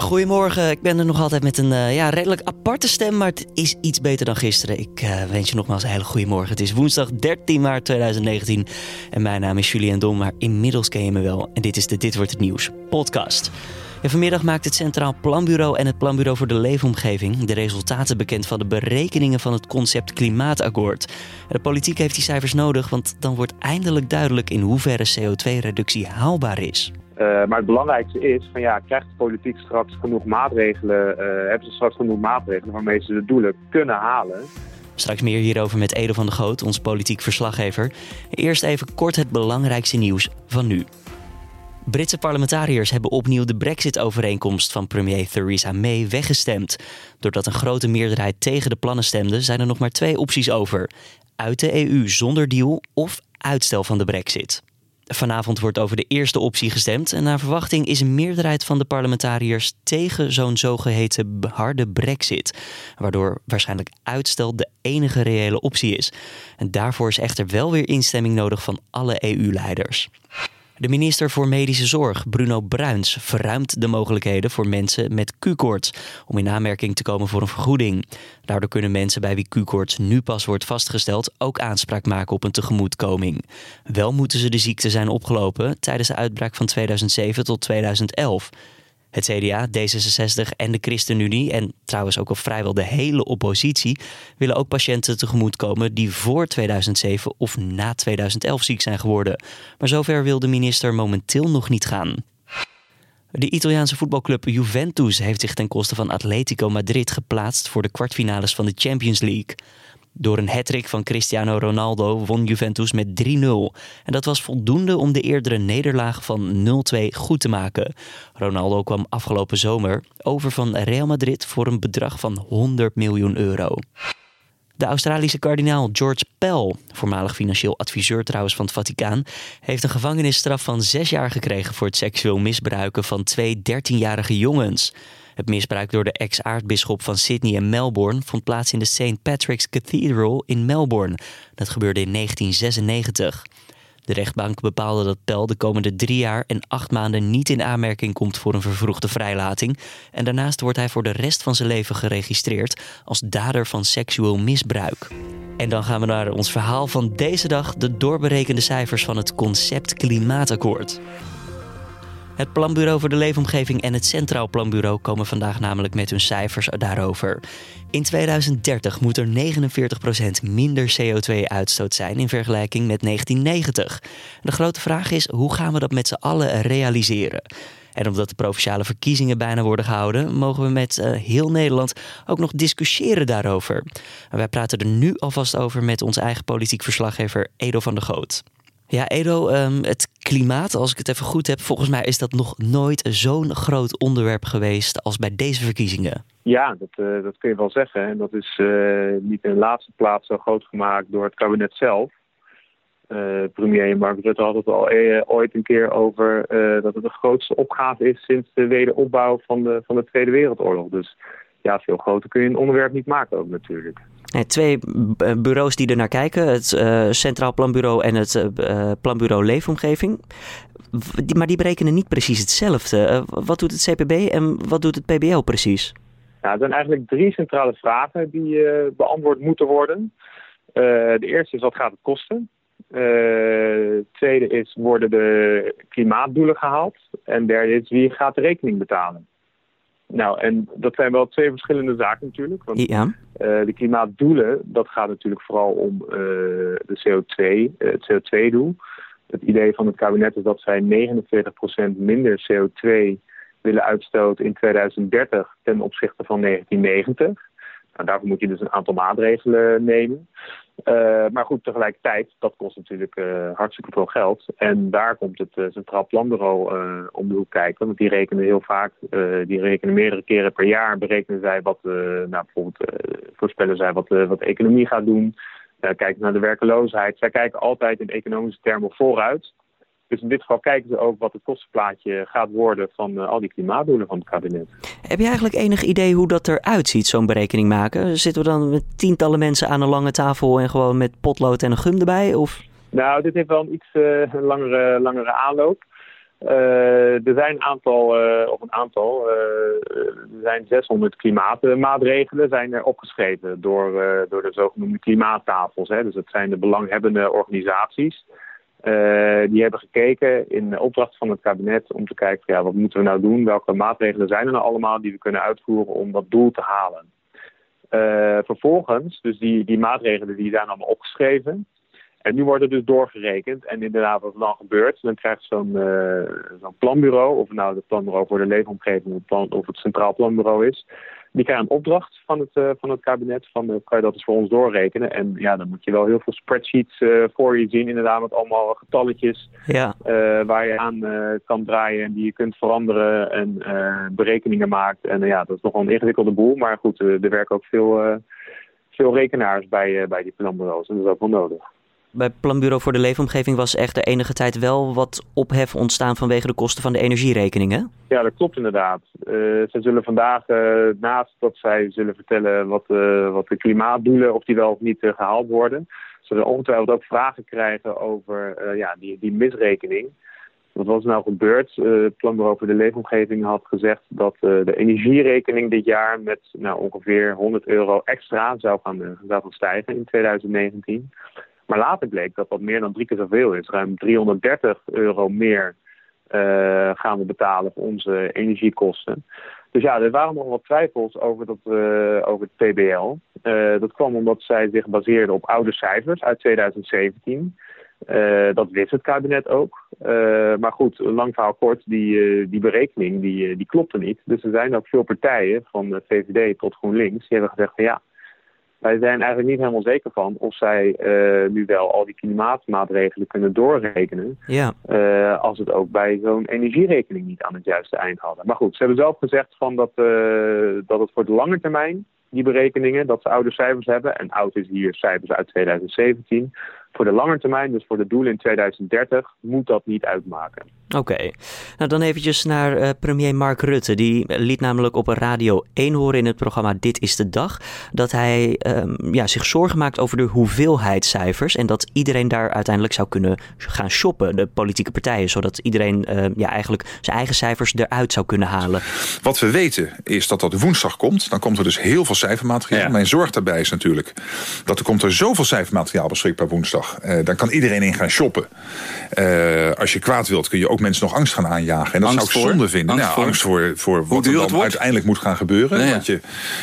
Goedemorgen, ik ben er nog altijd met een uh, ja, redelijk aparte stem, maar het is iets beter dan gisteren. Ik uh, wens je nogmaals een hele goede morgen. Het is woensdag 13 maart 2019 en mijn naam is Julien Dom, maar inmiddels ken je me wel. En dit is de Dit Wordt Het Nieuws podcast. Vanmiddag maakt het Centraal Planbureau en het Planbureau voor de Leefomgeving de resultaten bekend van de berekeningen van het concept Klimaatakkoord. de politiek heeft die cijfers nodig, want dan wordt eindelijk duidelijk in hoeverre CO2-reductie haalbaar is. Uh, maar het belangrijkste is, van ja, krijgt de politiek straks genoeg maatregelen, uh, hebben ze straks genoeg maatregelen waarmee ze de doelen kunnen halen? Straks meer hierover met Edo van de Goot, ons politiek verslaggever. Eerst even kort het belangrijkste nieuws van nu. Britse parlementariërs hebben opnieuw de Brexit-overeenkomst van premier Theresa May weggestemd. Doordat een grote meerderheid tegen de plannen stemde, zijn er nog maar twee opties over: uit de EU zonder deal of uitstel van de Brexit. Vanavond wordt over de eerste optie gestemd en naar verwachting is een meerderheid van de parlementariërs tegen zo'n zogeheten harde brexit, waardoor waarschijnlijk uitstel de enige reële optie is. En daarvoor is echter wel weer instemming nodig van alle EU-leiders. De minister voor Medische Zorg, Bruno Bruins, verruimt de mogelijkheden voor mensen met Q-koorts om in aanmerking te komen voor een vergoeding. Daardoor kunnen mensen bij wie Q-koorts nu pas wordt vastgesteld ook aanspraak maken op een tegemoetkoming. Wel moeten ze de ziekte zijn opgelopen tijdens de uitbraak van 2007 tot 2011. Het CDA, D66 en de ChristenUnie, en trouwens ook al vrijwel de hele oppositie, willen ook patiënten tegemoetkomen die voor 2007 of na 2011 ziek zijn geworden. Maar zover wil de minister momenteel nog niet gaan. De Italiaanse voetbalclub Juventus heeft zich ten koste van Atletico Madrid geplaatst voor de kwartfinales van de Champions League. Door een hattrick van Cristiano Ronaldo won Juventus met 3-0. En dat was voldoende om de eerdere nederlaag van 0-2 goed te maken. Ronaldo kwam afgelopen zomer over van Real Madrid voor een bedrag van 100 miljoen euro. De Australische kardinaal George Pell, voormalig financieel adviseur trouwens van het Vaticaan, heeft een gevangenisstraf van zes jaar gekregen voor het seksueel misbruiken van twee 13-jarige jongens. Het misbruik door de ex-aartsbisschop van Sydney en Melbourne vond plaats in de St. Patrick's Cathedral in Melbourne. Dat gebeurde in 1996. De rechtbank bepaalde dat Pel de komende drie jaar en acht maanden niet in aanmerking komt voor een vervroegde vrijlating. En daarnaast wordt hij voor de rest van zijn leven geregistreerd als dader van seksueel misbruik. En dan gaan we naar ons verhaal van deze dag: de doorberekende cijfers van het concept Klimaatakkoord. Het Planbureau voor de Leefomgeving en het Centraal Planbureau komen vandaag namelijk met hun cijfers daarover. In 2030 moet er 49% minder CO2-uitstoot zijn in vergelijking met 1990. De grote vraag is: hoe gaan we dat met z'n allen realiseren? En omdat de provinciale verkiezingen bijna worden gehouden, mogen we met uh, heel Nederland ook nog discussiëren daarover. wij praten er nu alvast over met onze eigen politiek verslaggever Edo van der Goot. Ja, Edo, um, het klimaat, als ik het even goed heb, volgens mij is dat nog nooit zo'n groot onderwerp geweest als bij deze verkiezingen. Ja, dat, uh, dat kun je wel zeggen. En dat is uh, niet in de laatste plaats zo groot gemaakt door het kabinet zelf. Uh, premier Mark Rutte had het al ooit een keer over dat het de grootste opgave is sinds de wederopbouw van de, van de Tweede Wereldoorlog. Dus ja, veel groter kun je een onderwerp niet maken ook natuurlijk. Twee bureaus die er naar kijken, het uh, Centraal Planbureau en het uh, Planbureau Leefomgeving. maar die berekenen niet precies hetzelfde. Wat doet het CPB en wat doet het PBL precies? Ja, er zijn eigenlijk drie centrale vragen die beantwoord moeten worden. de eerste is wat gaat het kosten? De tweede is worden de klimaatdoelen gehaald? En derde is wie gaat de rekening betalen? Nou, en dat zijn wel twee verschillende zaken natuurlijk. Want ja. uh, de klimaatdoelen, dat gaat natuurlijk vooral om uh, de CO2, het CO2-doel. Het idee van het kabinet is dat zij 49% minder CO2 willen uitstoten in 2030 ten opzichte van 1990. Nou, daarvoor moet je dus een aantal maatregelen nemen. Uh, maar goed, tegelijkertijd, dat kost natuurlijk uh, hartstikke veel geld. En daar komt het uh, Centraal Planbureau om de hoek kijken. Want die rekenen heel vaak, die rekenen meerdere keren per jaar, berekenen zij wat, nou bijvoorbeeld voorspellen zij wat, wat de economie gaat doen. kijken naar de werkeloosheid. Zij kijken altijd in economische termen vooruit. Dus in dit geval kijken ze ook wat het kostenplaatje gaat worden van uh, al die klimaatdoelen van het kabinet. Heb je eigenlijk enig idee hoe dat eruit ziet, zo'n berekening maken? Zitten we dan met tientallen mensen aan een lange tafel en gewoon met potlood en een gum erbij? Of? Nou, dit heeft wel een iets uh, langere, langere aanloop. er zijn een aantal, of een aantal, er zijn 600 klimaatmaatregelen zijn er opgeschreven door, door de zogenoemde klimaattafels. Hè. Dus dat zijn de belanghebbende organisaties. Die hebben gekeken in opdracht van het kabinet om te kijken, ja, wat moeten we nou doen? Welke maatregelen zijn er nou allemaal die we kunnen uitvoeren om dat doel te halen? vervolgens, dus die, die maatregelen die zijn allemaal opgeschreven. En nu wordt het dus doorgerekend. En inderdaad, wat er dan gebeurt, dan krijgt zo'n uh, planbureau, of nou het planbureau voor de leefomgeving of het Centraal Planbureau is, die krijgen een opdracht van het, uh, van het kabinet van uh, kan je dat eens voor ons doorrekenen. En ja, dan moet je wel heel veel spreadsheets voor je zien, inderdaad, met allemaal getalletjes ja. waar je aan kan draaien en die je kunt veranderen en berekeningen maakt. En ja, dat is nogal een ingewikkelde boel, maar goed, er werken ook veel, veel rekenaars bij, bij die planbureaus en dat is ook wel nodig. Bij Planbureau voor de Leefomgeving was echt de enige tijd wel wat ophef ontstaan vanwege de kosten van de energierekeningen. Ja, dat klopt inderdaad. Uh, ze zullen vandaag, uh, naast dat zij zullen vertellen wat, uh, wat de klimaatdoelen, of die wel of niet gehaald worden, zullen ongetwijfeld ook vragen krijgen over ja, die, die misrekening. Wat was nou gebeurd? het Planbureau voor de Leefomgeving had gezegd dat de energierekening dit jaar met nou, ongeveer 100 euro extra zou gaan, zou gaan stijgen in 2019. Maar later bleek dat dat meer dan drie keer zoveel is. Ruim 330 euro meer uh, gaan we betalen voor onze energiekosten. Dus ja, er waren nog wat twijfels over, dat, uh, over het PBL. Uh, dat kwam omdat zij zich baseerden op oude cijfers uit 2017. dat wist het kabinet ook. maar goed, lang verhaal kort, die, die berekening die, die klopte niet. Dus er zijn ook veel partijen, van de VVD tot GroenLinks, die hebben gezegd van ja, wij zijn eigenlijk niet helemaal zeker van of zij uh, nu wel al die klimaatmaatregelen kunnen doorrekenen. Ja. Uh, als het ook bij zo'n energierekening niet aan het juiste eind hadden. Maar goed, ze hebben zelf gezegd van dat, uh, dat het voor de lange termijn, die berekeningen, dat ze oude cijfers hebben. En oud is hier cijfers uit 2017. Voor de lange termijn, dus voor de doelen in 2030, moet dat niet uitmaken. Oké, nou dan eventjes naar uh, premier Mark Rutte. Die liet namelijk op Radio 1 horen in het programma Dit is de Dag... dat hij um, ja, zich zorgen maakt over de hoeveelheid cijfers... en dat iedereen daar uiteindelijk zou kunnen gaan shoppen, de politieke partijen... zodat iedereen uh, ja, eigenlijk zijn eigen cijfers eruit zou kunnen halen. Wat we weten is dat dat woensdag komt. Dan komt er dus heel veel cijfermateriaal. Ja. Mijn zorg daarbij is natuurlijk dat er komt er zoveel cijfermateriaal beschikbaar woensdag. Uh, dan kan iedereen in gaan shoppen. als je kwaad wilt kun je ook mensen nog angst gaan aanjagen. En dat angst zou ik zonde vinden. Angst, nou, voor? angst voor, voor wat er dan uiteindelijk moet gaan gebeuren. Nee, ja. Want je,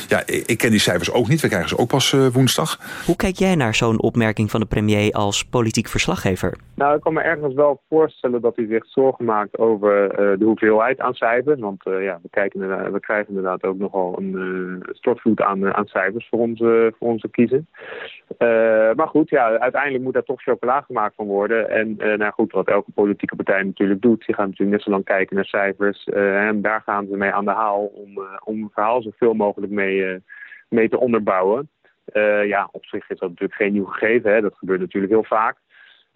ja, ik ken die cijfers ook niet. We krijgen ze ook pas uh, woensdag. Hoe kijk jij naar zo'n opmerking van de premier als politiek verslaggever? Nou, ik kan me ergens wel voorstellen dat hij zich zorgen maakt over uh, de hoeveelheid aan cijfers. Want uh, ja, we, kijken, we krijgen inderdaad ook nogal een stortvloed aan, aan cijfers voor onze, voor onze kiezen. maar goed, ja, uiteindelijk moet daar toch chocola gemaakt van worden. En nou goed, wat elke politieke partij natuurlijk doet, die gaan natuurlijk net zo lang kijken naar cijfers. Uh, en daar gaan ze mee aan de haal om, uh, om een verhaal zoveel mogelijk mee, mee te onderbouwen. ja, op zich is dat natuurlijk geen nieuw gegeven. Hè. Dat gebeurt natuurlijk heel vaak.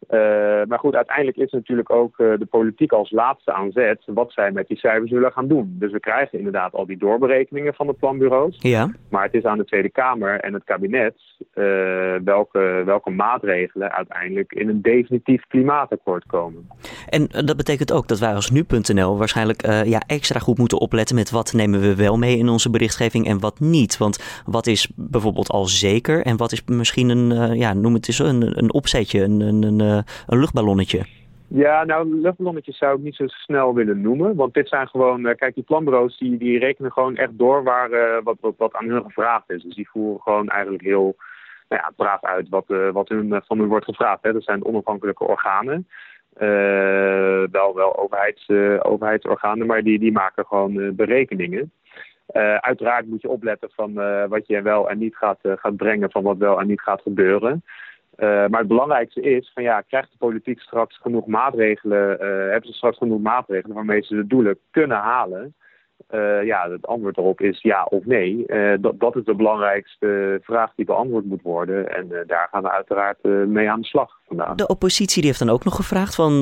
Uh, maar goed, uiteindelijk is natuurlijk ook uh, de politiek als laatste aan zet wat zij met die cijfers willen gaan doen. Dus we krijgen inderdaad al die doorberekeningen van de planbureaus. Ja. Maar het is aan de Tweede Kamer en het kabinet uh, welke, welke maatregelen uiteindelijk in een definitief klimaatakkoord komen. En dat betekent ook dat wij als nu.nl waarschijnlijk ja, extra goed moeten opletten met wat nemen we wel mee in onze berichtgeving en wat niet. Want wat is bijvoorbeeld al zeker en wat is misschien een, ja, noem het eens een, een opzetje, een, een eh, een luchtballonnetje? Ja, nou, luchtballonnetjes zou ik niet zo snel willen noemen. Want dit zijn gewoon, uh, kijk, die planbureaus die, die rekenen gewoon echt door waar, uh, wat, wat, aan hun gevraagd is. Dus die voeren gewoon eigenlijk heel nou ja, braaf uit wat, wat hun, van hun wordt gevraagd. Hè. Dat zijn onafhankelijke organen. wel wel overheids, overheidsorganen, maar die, die maken gewoon berekeningen. uiteraard moet je opletten van wat je wel en niet gaat, gaat brengen, van wat wel en niet gaat gebeuren. Uh, maar het belangrijkste is, van ja, krijgt de politiek straks genoeg maatregelen, uh, hebben ze straks genoeg maatregelen waarmee ze de doelen kunnen halen. Uh, ja, het antwoord erop is ja of nee. Uh, dat, dat is de belangrijkste vraag die beantwoord moet worden. En uh, daar gaan we uiteraard mee aan de slag vandaag. De oppositie die heeft dan ook nog gevraagd van...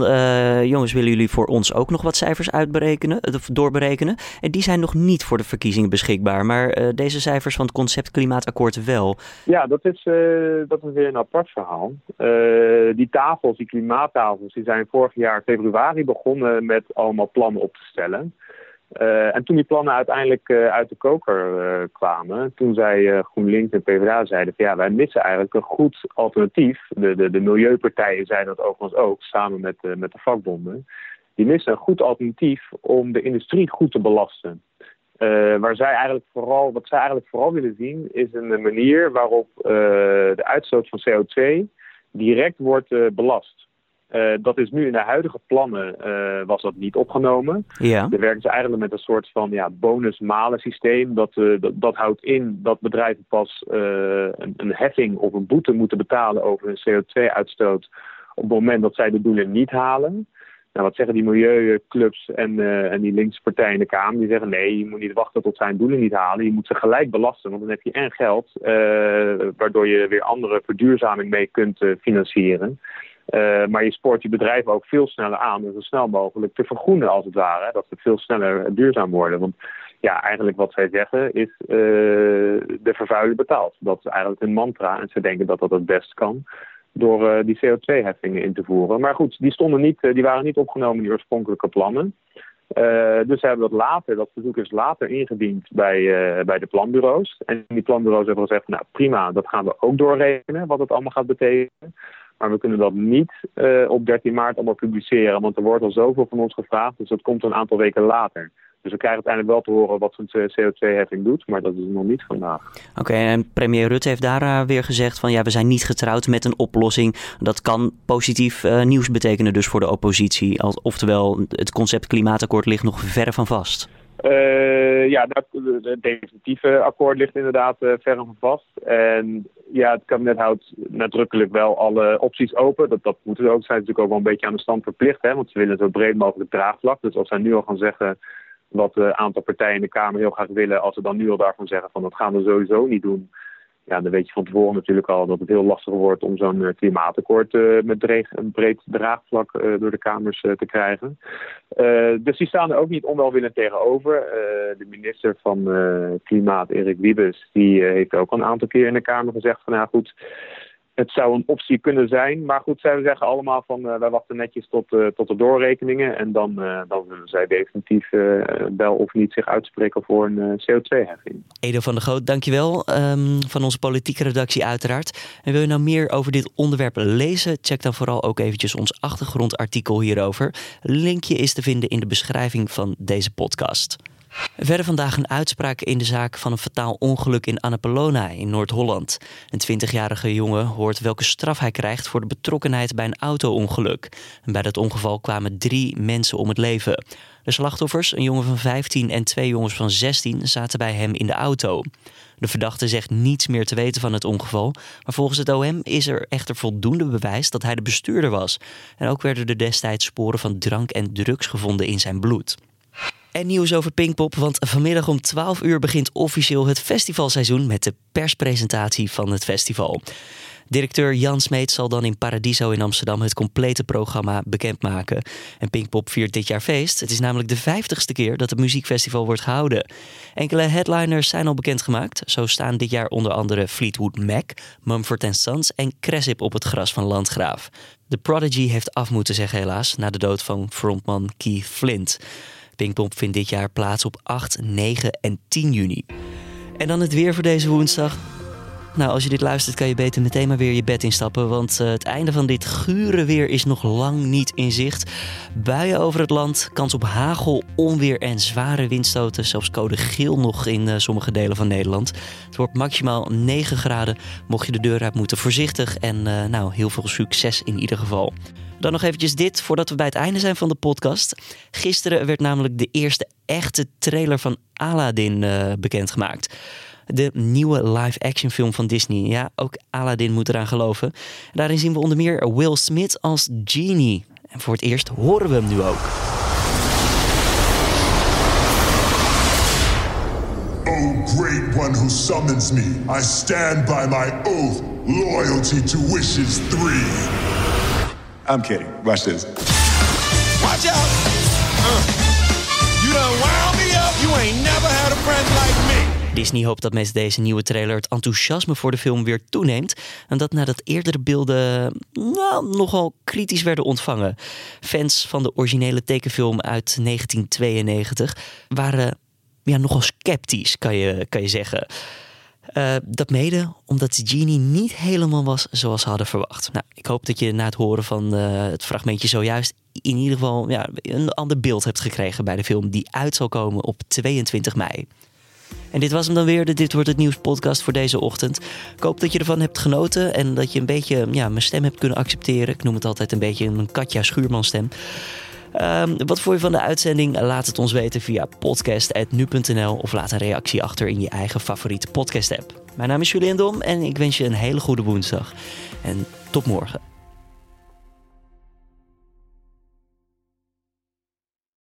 jongens, willen jullie voor ons ook nog wat cijfers uitberekenen, doorberekenen? En die zijn nog niet voor de verkiezingen beschikbaar. Maar deze cijfers van het concept Klimaatakkoord wel. Ja, dat is, dat is weer een apart verhaal. die tafels, die klimaattafels, die zijn vorig jaar februari begonnen met allemaal plannen op te stellen... Uh, en toen die plannen uiteindelijk uh, uit de koker uh, kwamen, toen zei GroenLinks en PvdA zeiden van ja, wij missen eigenlijk een goed alternatief. De, de, de milieupartijen zeiden dat overigens ook, samen met, met de vakbonden. Die missen een goed alternatief om de industrie goed te belasten. waar zij eigenlijk vooral, wat zij eigenlijk vooral willen zien, is een manier waarop de uitstoot van CO2 direct wordt belast. Uh, dat is nu in de huidige plannen uh, was dat niet opgenomen. Ja. Er werken ze eigenlijk met een soort van ja, bonus-malen systeem. Dat, uh, dat, dat, houdt in dat bedrijven pas een, een, heffing of een boete moeten betalen over hun CO2-uitstoot op het moment dat zij de doelen niet halen. Nou, wat zeggen die milieuclubs en, en die linkse partijen in de Kamer? Die zeggen nee, je moet niet wachten tot zij doelen niet halen. Je moet ze gelijk belasten, want dan heb je en geld, waardoor je weer andere verduurzaming mee kunt financieren. Uh, maar je spoort je bedrijf ook veel sneller aan om zo snel mogelijk te vergroenen als het ware. Dat ze veel sneller duurzaam worden. Want ja, eigenlijk wat zij zeggen is uh, de vervuiler betaalt. Dat is eigenlijk een mantra en ze denken dat dat het best kan door uh, die CO2-heffingen in te voeren. Maar goed, die, stonden niet, die waren niet opgenomen in die oorspronkelijke plannen. dus ze hebben dat later, dat verzoek is later ingediend bij, bij de planbureaus. En die planbureaus hebben gezegd, nou prima, dat gaan we ook doorrekenen, wat het allemaal gaat betekenen. Maar we kunnen dat niet uh, op 13 maart allemaal publiceren, want er wordt al zoveel van ons gevraagd, dus dat komt een aantal weken later. Dus we krijgen uiteindelijk wel te horen wat zo'n CO2-heffing doet, maar dat is nog niet vandaag. Oké, en premier Rutte heeft daar uh, weer gezegd van ja, we zijn niet getrouwd met een oplossing. Dat kan positief uh, nieuws betekenen dus voor de oppositie. Oftewel, het concept klimaatakkoord ligt nog ver van vast. Uh, ja, het definitieve akkoord ligt inderdaad uh, ver van vast. En ja, het kabinet houdt nadrukkelijk wel alle opties open. Dat, dat moeten ze ook. Zijn natuurlijk ook wel een beetje aan de stand verplicht. Hè, want ze willen zo breed mogelijk draagvlak. Dus als zij nu al gaan zeggen wat een aantal partijen in de Kamer heel graag willen. Als ze dan nu al daarvan zeggen van dat gaan we sowieso niet doen ja, dan weet je van tevoren natuurlijk al dat het heel lastig wordt om zo'n eh, klimaatakkoord uh, met een breed draagvlak uh, door de Kamers te krijgen. dus die staan er ook niet onwelwillend tegenover. de minister van Klimaat, Erik Wiebes, die heeft ook al een aantal keer in de Kamer gezegd van nou goed, het zou een optie kunnen zijn. Maar goed, zij zeggen allemaal van uh, wij wachten netjes tot, uh, tot de doorrekeningen. En dan, uh, dan zullen zij definitief wel of niet zich uitspreken voor een CO2-heffing. Edo van der Goot, dankjewel. Um, van onze politieke redactie uiteraard. En wil je nou meer over dit onderwerp lezen? Check dan vooral ook eventjes ons achtergrondartikel hierover. Linkje is te vinden in de beschrijving van deze podcast. Verder vandaag een uitspraak in de zaak van een fataal ongeluk in Annapolona in Noord-Holland. Een 20-jarige jongen hoort welke straf hij krijgt voor de betrokkenheid bij een auto-ongeluk. Bij dat ongeval kwamen drie mensen om het leven. De slachtoffers, een jongen van 15 en twee jongens van 16, zaten bij hem in de auto. De verdachte zegt niets meer te weten van het ongeval, maar volgens het OM is er echter voldoende bewijs dat hij de bestuurder was. En ook werden er destijds sporen van drank en drugs gevonden in zijn bloed. En nieuws over Pinkpop, want vanmiddag om 12 uur begint officieel het festivalseizoen met de perspresentatie van het festival. Directeur Jan Smeet zal dan in Paradiso in Amsterdam het complete programma bekendmaken. En Pinkpop viert dit jaar feest. Het is namelijk de vijftigste keer dat het muziekfestival wordt gehouden. Enkele headliners zijn al bekendgemaakt. Zo staan dit jaar onder andere Fleetwood Mac, Mumford Sons en Cressip op het gras van Landgraaf. The Prodigy heeft af moeten zeggen helaas na de dood van frontman Keith Flint. Pinkpop vindt dit jaar plaats op 8, 9 en 10 juni. En dan het weer voor deze woensdag. Nou, als je dit luistert, kan je beter meteen maar weer je bed instappen. Want uh, het einde van dit gure weer is nog lang niet in zicht. Buien over het land, kans op hagel, onweer en zware windstoten. Zelfs code geel nog in uh, sommige delen van Nederland. Het wordt maximaal 9 graden. Mocht je de deur uit moeten, voorzichtig. En uh, nou, heel veel succes in ieder geval. Dan nog eventjes dit voordat we bij het einde zijn van de podcast. Gisteren werd namelijk de eerste echte trailer van Aladdin uh, bekendgemaakt. De nieuwe live-action film van Disney. Ja, ook Aladdin moet eraan geloven. Daarin zien we onder meer Will Smith als Genie. En voor het eerst horen we hem nu ook. O great one who summons me, I stand by my oath, loyalty to wishes three. I'm kidding. Watch this. Watch out! Uh, you done wound me up. You ain't never had a friend like me. Disney hoopt dat met deze nieuwe trailer het enthousiasme voor de film weer toeneemt. En dat nadat eerdere beelden nou, nogal kritisch werden ontvangen. Fans van de originele tekenfilm uit 1992 waren ja, nogal sceptisch, kan je, kan je zeggen. Uh, dat mede omdat Genie niet helemaal was zoals ze hadden verwacht. Nou, ik hoop dat je na het horen van uh, het fragmentje zojuist in ieder geval ja, een ander beeld hebt gekregen bij de film die uit zal komen op 22 mei. En dit was hem dan weer, de Dit Wordt Het Nieuws podcast voor deze ochtend. Ik hoop dat je ervan hebt genoten en dat je een beetje ja, mijn stem hebt kunnen accepteren. Ik noem het altijd een beetje een Katja Schuurman stem. Um, wat vond je van de uitzending? Laat het ons weten via podcast.nu.nl of laat een reactie achter in je eigen favoriete podcast app. Mijn naam is Julian Dom en ik wens je een hele goede woensdag. En tot morgen.